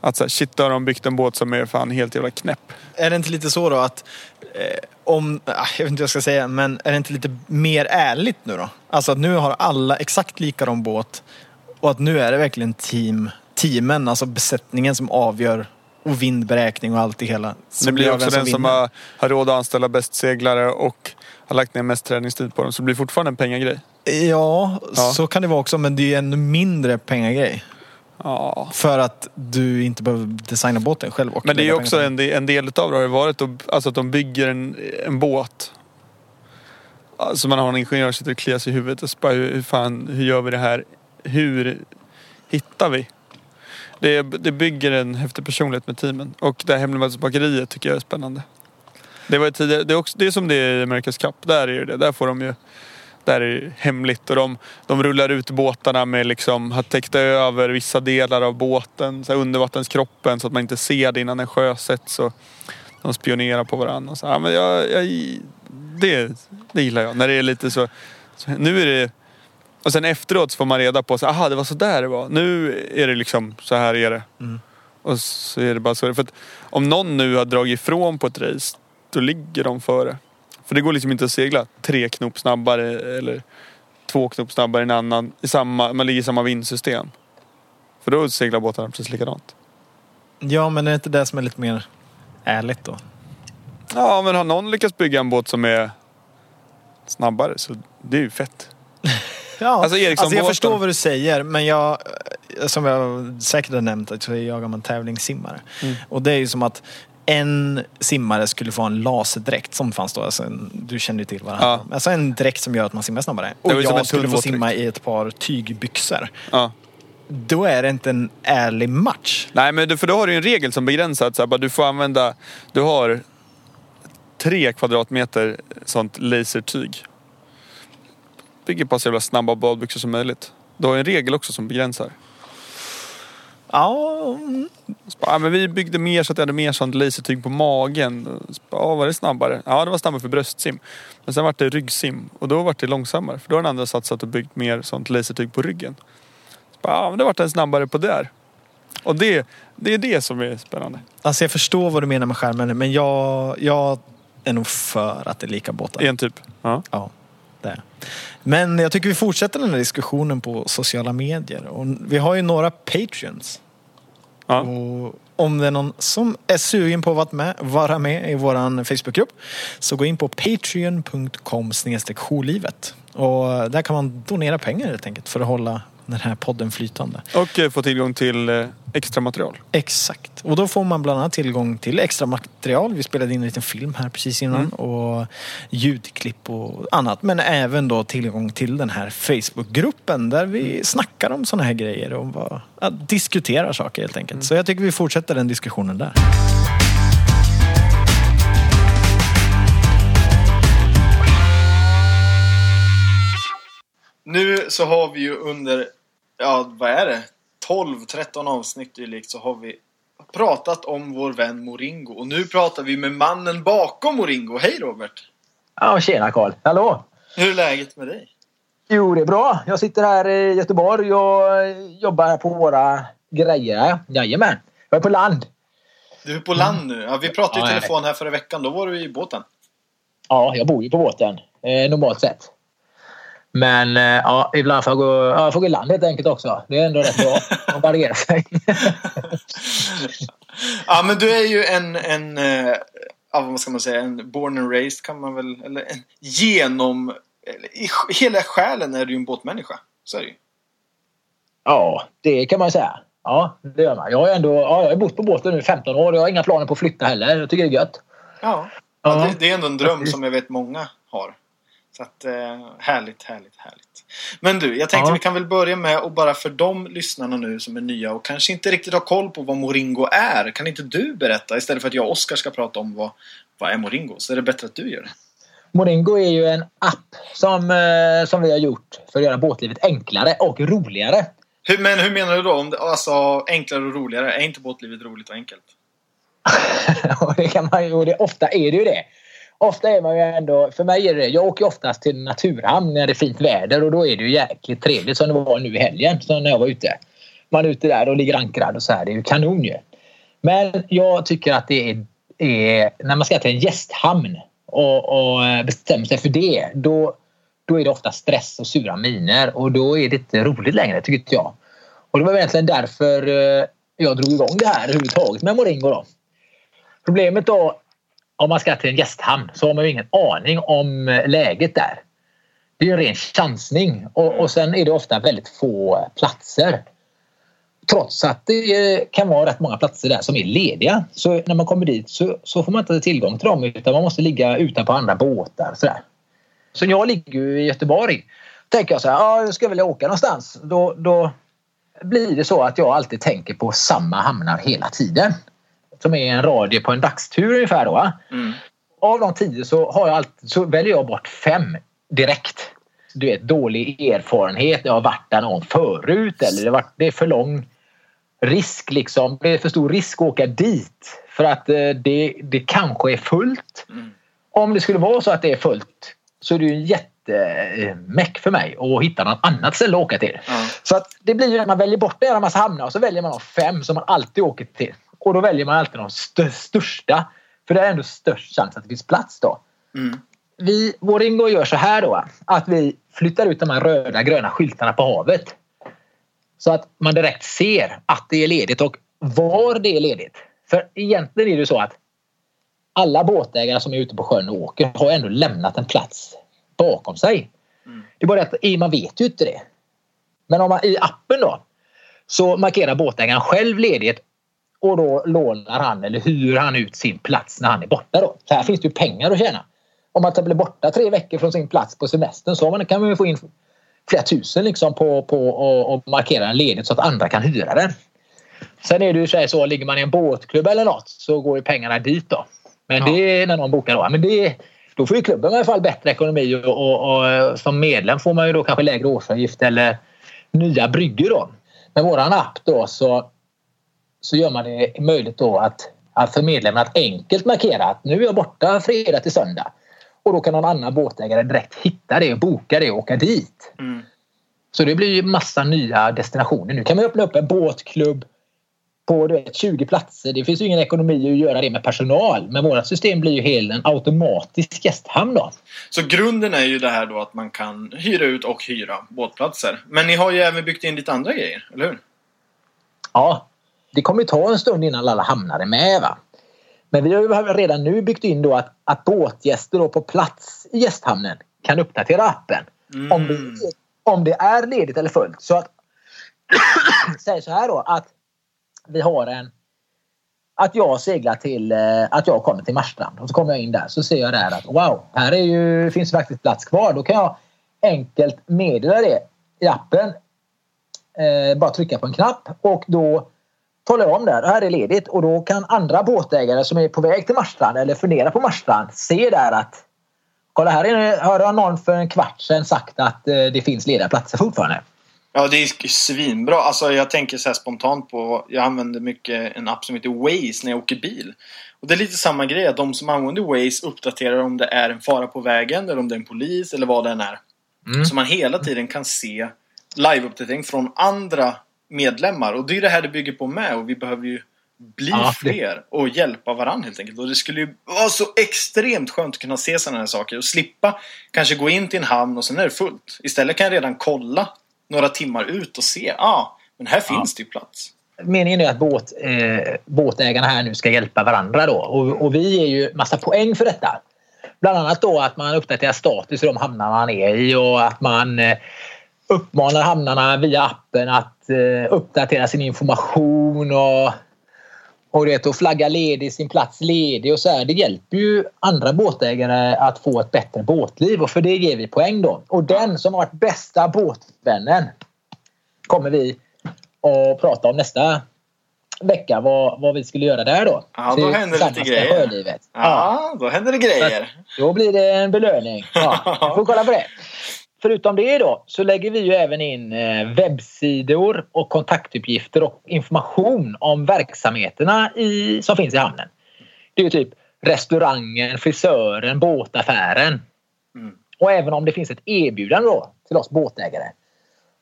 Att så här, shit då har de byggt en båt som är fan helt jävla knäpp.
Är det inte lite så då att eh, om, ah, jag vet inte vad jag ska säga, men är det inte lite mer ärligt nu då? Alltså att nu har alla exakt likadan båt och att nu är det verkligen team, teamen, alltså besättningen som avgör och vindberäkning och allt det hela.
Det
som
blir också den som
vinner.
har, har råd att anställa bäst seglare och har lagt ner mest träningstid på dem. Så det blir fortfarande en pengagrej.
Ja,
Ja.
så kan det vara också, men det är ju ännu mindre pengagrej.
Ja.
För att du inte behöver designa båten själv.
Men det är ju också
pengar
en del, en del utav det har varit att, alltså att de bygger en, en båt. Alltså man har en ingenjör som sitter och kliar sig i huvudet och bara, hur, fan, hur gör vi det här? Hur hittar vi? Det, det bygger en häftig personlighet med teamen. Och det här hemlighetsmakeriet tycker jag är spännande. Det var tidigare, det är, också, det är som det är i America's Cup. Där är det. Där får de ju där är det hemligt och de, de rullar ut båtarna med liksom, har täckt över vissa delar av båten, så undervattenskroppen så att man inte ser det innan den sjösätts. Och de spionerar på varandra. Och så, ja, men jag, jag, det, det gillar jag. När det är lite så, så. Nu är det... Och sen efteråt så får man reda på, så, aha det var så där det var. Nu är det liksom, så här är det.
Mm.
Och så är det bara så. För att om någon nu har dragit ifrån på ett race, då ligger de före. För det går liksom inte att segla tre knop snabbare eller två knop snabbare än en annan. I samma, man ligger i samma vindsystem. För då seglar båtarna precis likadant.
Ja, men är det inte det som är lite mer ärligt då?
Ja, men har någon lyckats bygga en båt som är snabbare så det är ju fett.
Ja,
Alltså, Ericsson-båten.
jag förstår vad du säger, men jag, som jag säkert har nämnt, så är jag gammal tävlingssimmare.
Mm.
Och det är ju som att en simmare skulle få en laserdräkt som fanns då. Alltså en, du känner ju till vad det
Ja.
Alltså en dräkt som gör att man simmar snabbare. Och jag skulle få
tunnbåtsdräkt.
simma i ett par tygbyxor.
Ja.
Då är det inte en ärlig match.
Nej, men du, för då har du ju en regel som begränsar att så här, bara, du får använda... Du har tre kvadratmeter sånt lasertyg. Bygger på så jävla snabba badbyxor som möjligt. Du har ju en regel också som begränsar.
Ja,
ja, men vi byggde mer så att jag hade mer sånt lasertyg på magen. Ja, var det snabbare? Ja, det var snabbare för bröstsim. Men sen var det ryggsim och då var det långsammare. För då har den andra satsat och byggt mer sånt lasertyg på ryggen. Ja, men det var den snabbare på där. Och det, det är det som är spännande.
alltså jag förstår vad du menar med skärmen, men jag, jag är nog för att det är lika båtar.
En typ. Ja.
Ja, det. Men jag tycker vi fortsätter den här diskussionen på sociala medier. Och vi har ju några Patreons.
Ja.
Och om det är någon som är sugen på att vara med, vara med i vår Facebookgrupp så gå in på patreon.com jourlivet. Och där kan man donera pengar helt enkelt för att hålla den här podden flytande.
Och eh, få tillgång till eh, extra material.
Exakt. Och då får man bland annat tillgång till extra material. Vi spelade in en liten film här precis innan.
Mm.
Och ljudklipp och annat. Men även då tillgång till den här Facebookgruppen där vi snackar om sådana här grejer. Och bara, ja, diskuterar saker helt enkelt. Så jag tycker vi fortsätter den diskussionen där. Nu så har vi ju under, ja vad är det? 12-13 avsnitt dylikt så har vi pratat om vår vän Moringo. Och nu pratar vi med mannen bakom Moringo. Hej Robert!
Ja, tjena Karl. Hallå!
Hur är läget med dig?
Jo, det är bra. Jag sitter här i Göteborg och jobbar på våra grejer. Jajamän. Jag är på land.
Du är på land nu. Ja, vi pratade i telefon här förra veckan. Då var du i båten.
Ja, jag bor ju på båten. Eh, normalt sett. Men eh, ja, ibland får jag, gå, ja, jag får gå i land helt enkelt också. Det är ändå rätt bra. Man varierar sig.
Ja, men du är ju en, en eh, ja, vad ska man säga, en born and raised kan man väl, eller en genom, i hela själen är du ju en båtmänniska. Så är det ju.
ja, det kan man säga. Ja, det gör man. Jag har ändå ja, jag har bott på båten nu i 15 år. Jag har inga planer på att flytta heller. Jag tycker det är gött.
Ja. ja det, det är ändå en dröm som jag vet många har. Så att, eh, härligt, härligt, härligt. Men du, jag tänkte
Ja.
vi kan väl börja med att bara för de lyssnarna nu som är nya och kanske inte riktigt har koll på vad Moringo är. Kan inte du berätta istället för att jag och Oskar ska prata om vad, vad är Moringo? Så är det bättre att du gör det.
Moringo är ju en app som, eh, som vi har gjort för att göra båtlivet enklare och roligare.
Hur, men hur menar du då? Om det, alltså enklare och roligare? Är inte båtlivet roligt och enkelt?
och det kan man och det, ofta är det ju det. Ofta är man ju ändå, för mig är det Jag åker oftast till naturhamn när det är fint väder och då är det ju jäkligt trevligt som det var nu i helgen så när jag var ute. Man är ute där och ligger ankrad och så här. Det är ju kanon ju. Men jag tycker att det är, är när man ska till en gästhamn och, och eh, bestämmer sig för det. Då, då är det ofta stress och sura miner och då är det inte roligt längre tycker inte jag. Och det var egentligen därför eh, jag drog igång det här överhuvudtaget med Moringo då. Problemet då om man ska till en gästhamn så har man ju ingen aning om eh, läget där. Det är ju en ren chansning och, och sen är det ofta väldigt få platser. Trots att det eh, kan vara rätt många platser där som är lediga. Så när man kommer dit så, så får man inte tillgång till dem utan man måste ligga utanpå andra båtar. Så, där. så jag ligger ju i Göteborg. Tänker jag så här, ja, jag ska vilja åka någonstans. Då, då blir det så att jag alltid tänker på samma hamnar hela tiden. Som är en radie på en dagstur ungefär. Då?
Mm.
Av de tio så, har jag alltid, så väljer jag bort fem direkt. Du vet, dålig erfarenhet. Jag har varit där någon förut eller det, varit, det är för lång risk. Liksom. Det är för stor risk att åka dit. För att eh, det, det kanske är fullt.
Mm.
Om det skulle vara så att det är fullt så är det ju en jättemäck för mig att hitta något annat ställe att åka till.
Ja.
Så att det blir ju att man väljer bort en massa hamnar och så väljer man de fem som man alltid åker till. Och då väljer man alltid de stö- största. För det är ändå störst chans att det finns plats då.
Mm.
Vi, vår Ingo gör så här då. Att vi flyttar ut de här röda gröna skyltarna på havet. Så att man direkt ser att det är ledigt och var det är ledigt. För egentligen är det så att alla båtägare som är ute på sjön och åker har ändå lämnat en plats bakom sig.
Mm.
Det är bara att man vet ju inte det. Men om man i appen då så markerar båtägaren själv ledighet och då lånar han eller hyr han ut sin plats när han är borta. Då. Så här finns det ju pengar att tjäna. Om man blir borta tre veckor från sin plats på semestern så man- kan man ju få in flera tusen liksom på, på och, och markera en ledighet så att andra kan hyra den. Sen är det ju så, här så ligger man i en båtklubb eller något så går ju pengarna dit då. Men
Ja.
det är när någon bokar då. Men det, då får ju klubben i alla fall bättre ekonomi och, och, och som medlem får man ju då kanske lägre årsavgift eller nya bryggor då. Med våran app då så, så gör man det möjligt då att, att för medlemmen att enkelt markera att nu är jag borta fredag till söndag. Och då kan någon annan båtägare direkt hitta det och boka det och åka dit.
Mm.
Så det blir ju massa nya destinationer. Nu kan man öppna upp en båtklubb på du vet, 20 platser. Det finns ju ingen ekonomi att göra det med personal. Men vårt system blir ju helt en automatisk gästhamn då.
Så grunden är ju det här då att man kan hyra ut och hyra båtplatser. Men ni har ju även byggt in lite andra grejer, eller hur?
Ja, det kommer ta en stund innan alla hamnar med. Va? Men vi har ju redan nu byggt in då att, att båtgäster då på plats i gästhamnen kan uppdatera appen.
Mm.
Om, det, om det är ledigt eller fullt. Så att säg så här då att vi har en att jag seglar till eh, att jag kommer till Marstrand och så kommer jag in där så ser jag där att wow, här är ju, finns faktiskt plats kvar. Då kan jag enkelt meddela det i appen. Eh, bara trycka på en knapp och då talar jag om där, här är ledigt och då kan andra båtägare som är på väg till Marstrand eller funderar på Marstrand se där att kolla här är, har någon för en kvart sedan sagt att eh, det finns lediga platser fortfarande.
Ja, det är svinbra. Alltså, jag tänker så här spontant på... Jag använder mycket en app som heter Waze när jag åker bil. Och det är lite samma grej. Att de som använder Waze uppdaterar om det är en fara på vägen eller om det är en polis eller vad det än är.
Så man hela tiden kan se liveuppdatering från andra medlemmar. Och det är det här det bygger på med och vi behöver ju bli
Ja,
fler och hjälpa varandra helt enkelt. Och det skulle ju vara så extremt skönt att kunna se sådana här saker och slippa kanske gå in till en hamn och sen är det fullt. Istället kan jag redan kolla några timmar ut och se, ja, ah, men här finns det ju plats.
Meningen är att båt, eh, båtägarna här nu ska hjälpa varandra då. Och, och vi ger ju massa poäng för detta. Bland annat då att man uppdaterar status i de hamnar man är i och att man eh, uppmanar hamnarna via appen att eh, uppdatera sin information och, och det att flagga ledig, sin plats ledig och så här. Det hjälper ju andra båtägare att få ett bättre båtliv och för det ger vi poäng då. Och den som har varit bästa båtvännen kommer vi att prata om nästa vecka vad, vad vi skulle göra där då.
Ja, då händer det lite grejer.
Sjölivet.
Ja, då händer det grejer.
Då blir det en belöning. Ja, vi får kolla på det. Förutom det då så lägger vi ju även in eh, webbsidor och kontaktuppgifter och information om verksamheterna i, som finns i hamnen. Det är ju typ restaurangen, frisören, båtaffären.
Mm.
Och även om det finns ett erbjudande då till oss båtägare.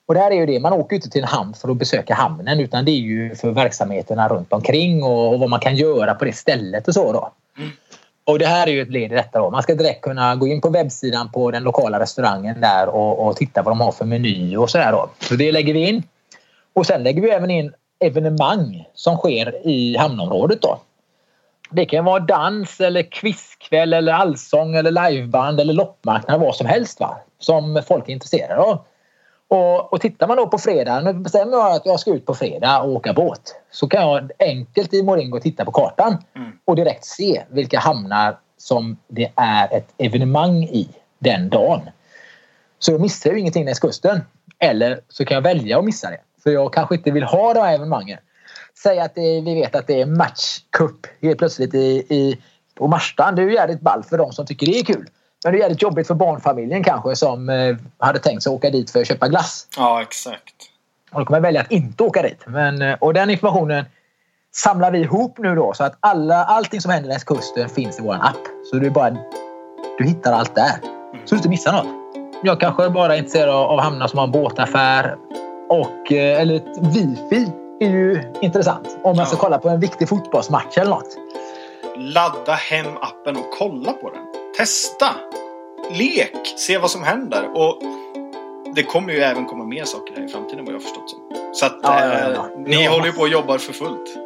Och det här är ju det, man åker inte till en hamn för att besöka hamnen utan det är ju för verksamheterna runt omkring och, och vad man kan göra på det stället och så då. Och det här är ju ett led i detta. Då. Man ska direkt kunna gå in på webbsidan på den lokala restaurangen där och, och titta vad de har för meny och sådär. Då. Så det lägger vi in. Och sen lägger vi även in evenemang som sker i hamnområdet. Då. Det kan vara dans eller quizkväll eller allsång eller liveband eller loppmarknad vad som helst va? som folk är intresserade av. Och, och tittar man då på fredag, nu bestämmer jag att jag ska ut på fredag och åka båt. Så kan jag enkelt i Moringo titta på kartan och direkt se vilka hamnar som det är ett evenemang i den dagen. Så jag missar ju ingenting längs kusten. Eller så kan jag välja att missa det. För jag kanske inte vill ha de här evenemangen. Säg att det, vi vet att det är matchcup helt plötsligt i, i, på Marstan. Det är ju jävligt ball för de som tycker det är kul. Men det är jävligt jobbigt för barnfamiljen kanske som eh, hade tänkt sig åka dit för att köpa glass.
Ja, exakt.
Och då kommer jag välja att inte åka dit. Men, eh, och den informationen samlar vi ihop nu då så att alla, allting som händer längs kusten finns i vår app. Så du bara du hittar allt där. Så du inte missar något. Jag kanske bara är intresserad av, hamnar som har en båtaffär och eh, eller ett wifi är ju intressant. Om man ska kolla på en viktig fotbollsmatch eller något.
Ladda hem appen och kolla på den. Testa! Lek! Se vad som händer. Och det kommer ju även komma mer saker här i framtiden vad jag har förstått som. Så att
Ja, ja, ja.
eh, ni håller ju på och jobbar för fullt.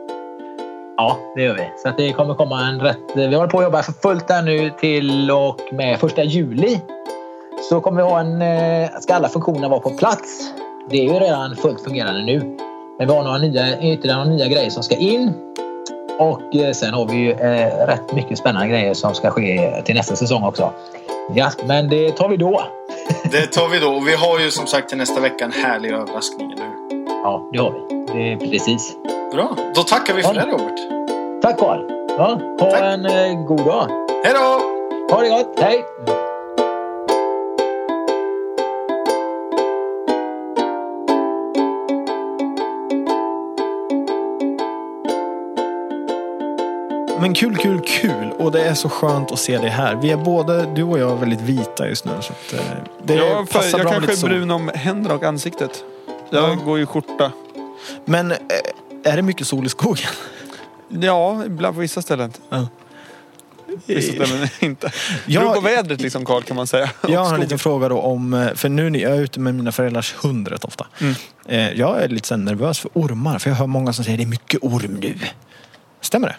Ja, det gör vi. Så att det kommer komma en rätt... Vi håller på att jobba för fullt här nu till och med första juli. Så kommer vi ha en... eh, Ska alla funktioner vara på plats? Det är ju redan fullt fungerande nu. Men vi har några nya, ytterligare några nya grejer som ska in. Och eh, sen har vi ju eh, rätt mycket spännande grejer som ska ske till nästa säsong också. Ja, men det tar vi då.
Det tar vi då. Vi har ju som sagt till nästa vecka en härlig överraskning, eller hur?
Ja, det har vi. Det är precis.
Bra. Då tackar vi för
Ja.
det, Robert.
Tack Carl. Ja, ha
Tack.
en eh, god dag.
Hej då!
Ha det gott. Hej!
Men kul, kul, kul. Och det är så skönt att se det här. Vi är både, du och jag, väldigt vita just nu. Så att, eh, det
Jag, för,
passar
jag
bra
kanske är brun om händerna och ansiktet. Jag
Ja.
går i skjorta.
Men eh, är det mycket sol i skogen?
Ja, ibland på vissa ställen.
Ja.
Vissa ställen inte. Det
Jag-
beror på vädret liksom Karl kan man säga.
Jag har en liten fråga då om, eh, för nu när jag är ute med mina föräldrars hund rätt ofta.
Mm.
Jag är lite nervös för ormar, för jag hör många som säger det är mycket orm nu. Stämmer det?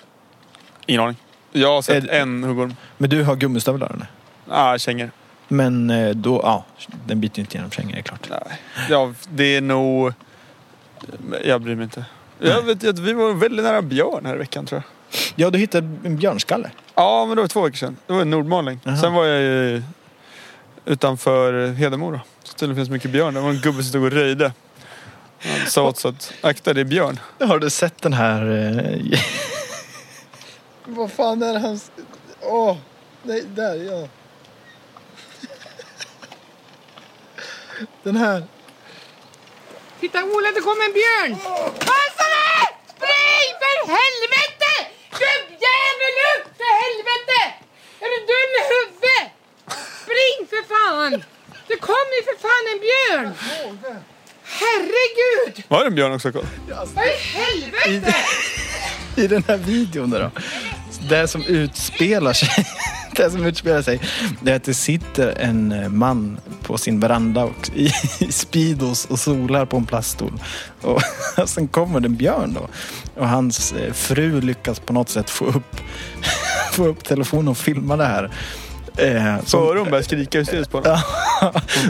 Ingen aning. Jag har sett
Är
en huggorm.
Men du har gummistövlar eller?
Ah, kängor.
Men eh, då, ja, den biter ju inte genom kängor, det är klart.
Nej. Ja, det är nog... Jag bryr mig inte. Jag vet att vi var väldigt nära björn här i veckan tror jag.
Ja, du hittade en björnskalle.
Ja, men det var två veckor sedan. Det var i Nordmaling.
Jaha.
Sen var jag ju utanför Hedemora. Så tydligen finns mycket björn. Det var en gubbe som stod och röjde. Han sa åt så att akta det är björn.
Har du sett den här... Eh... Vad fan är det hans... Åh, nej, där ja. Den här.
Titta Ola, det kommer en björn! Passa dig! Spring för helvete! Gubbjävel upp för helvete! Är du dum i huvudet? Spring för fan! Det kommer ju för
Var det en björn också Carl?
Vad i helvete?
I den här videon då. Det som utspelar sig. Det som utspelar sig det är att det sitter en eh, man på sin veranda och, i, i Speedos och solar på en plaststol. Och, och sen kommer det en björn då. Och hans eh, fru lyckas på något sätt få upp, få upp telefonen och filma det här. Eh,
Så
som-
öron börjar skrika hysteriskt på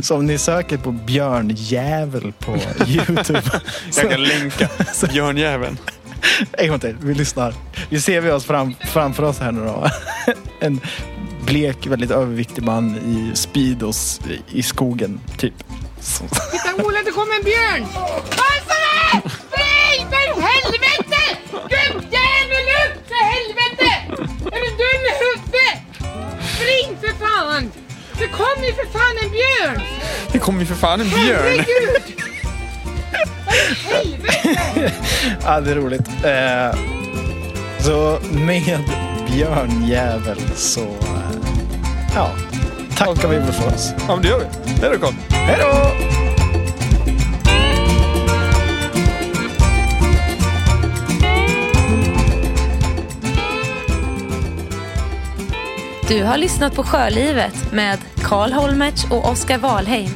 så om ni söker på björnjävel på Youtube.
Jag kan länka björnjäveln.
En gång till, vi lyssnar. Vi ser vi oss fram, framför oss här nu då. En blek, väldigt överviktig man i Speedos i- i skogen, typ.
Titta Ola, det kommer en björn! Passa dig! Spring för helvete! Gubbjävel upp för helvete! Är du dum i huvudet? Spring för fan! Det kommer ju för fan en björn!
Det kommer ju för fan en björn.
Herregud! Vad i helvete?
Ja, det är roligt. Eh, så med björnjävel så... Eh, ja, tackar vi väl för oss.
Ja men det gör vi. Det är det.
Hej då!
Du har lyssnat på Sjölivet med Karl Holmertz och Oskar Wahlheim.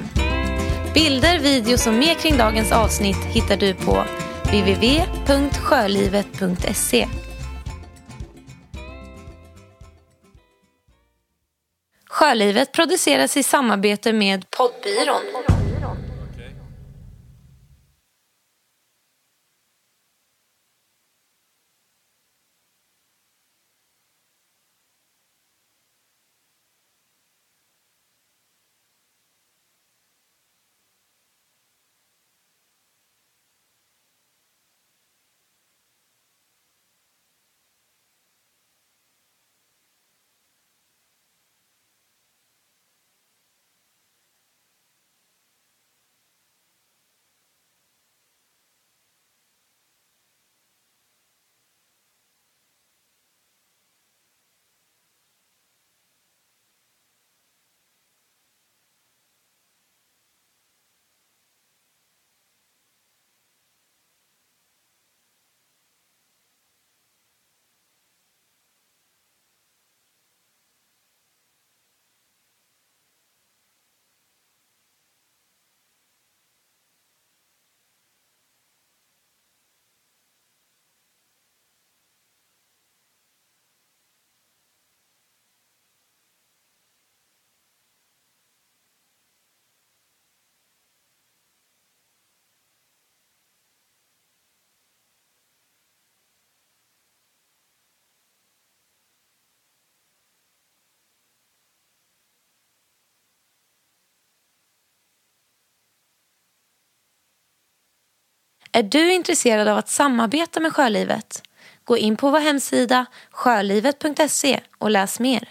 Bilder, videos och mer kring dagens avsnitt hittar du på www.sjölivet.se. Sjölivet produceras i samarbete med Poddbyrån. Är du intresserad av att samarbeta med Sjölivet? Gå in på vår hemsida sjölivet.se och läs mer.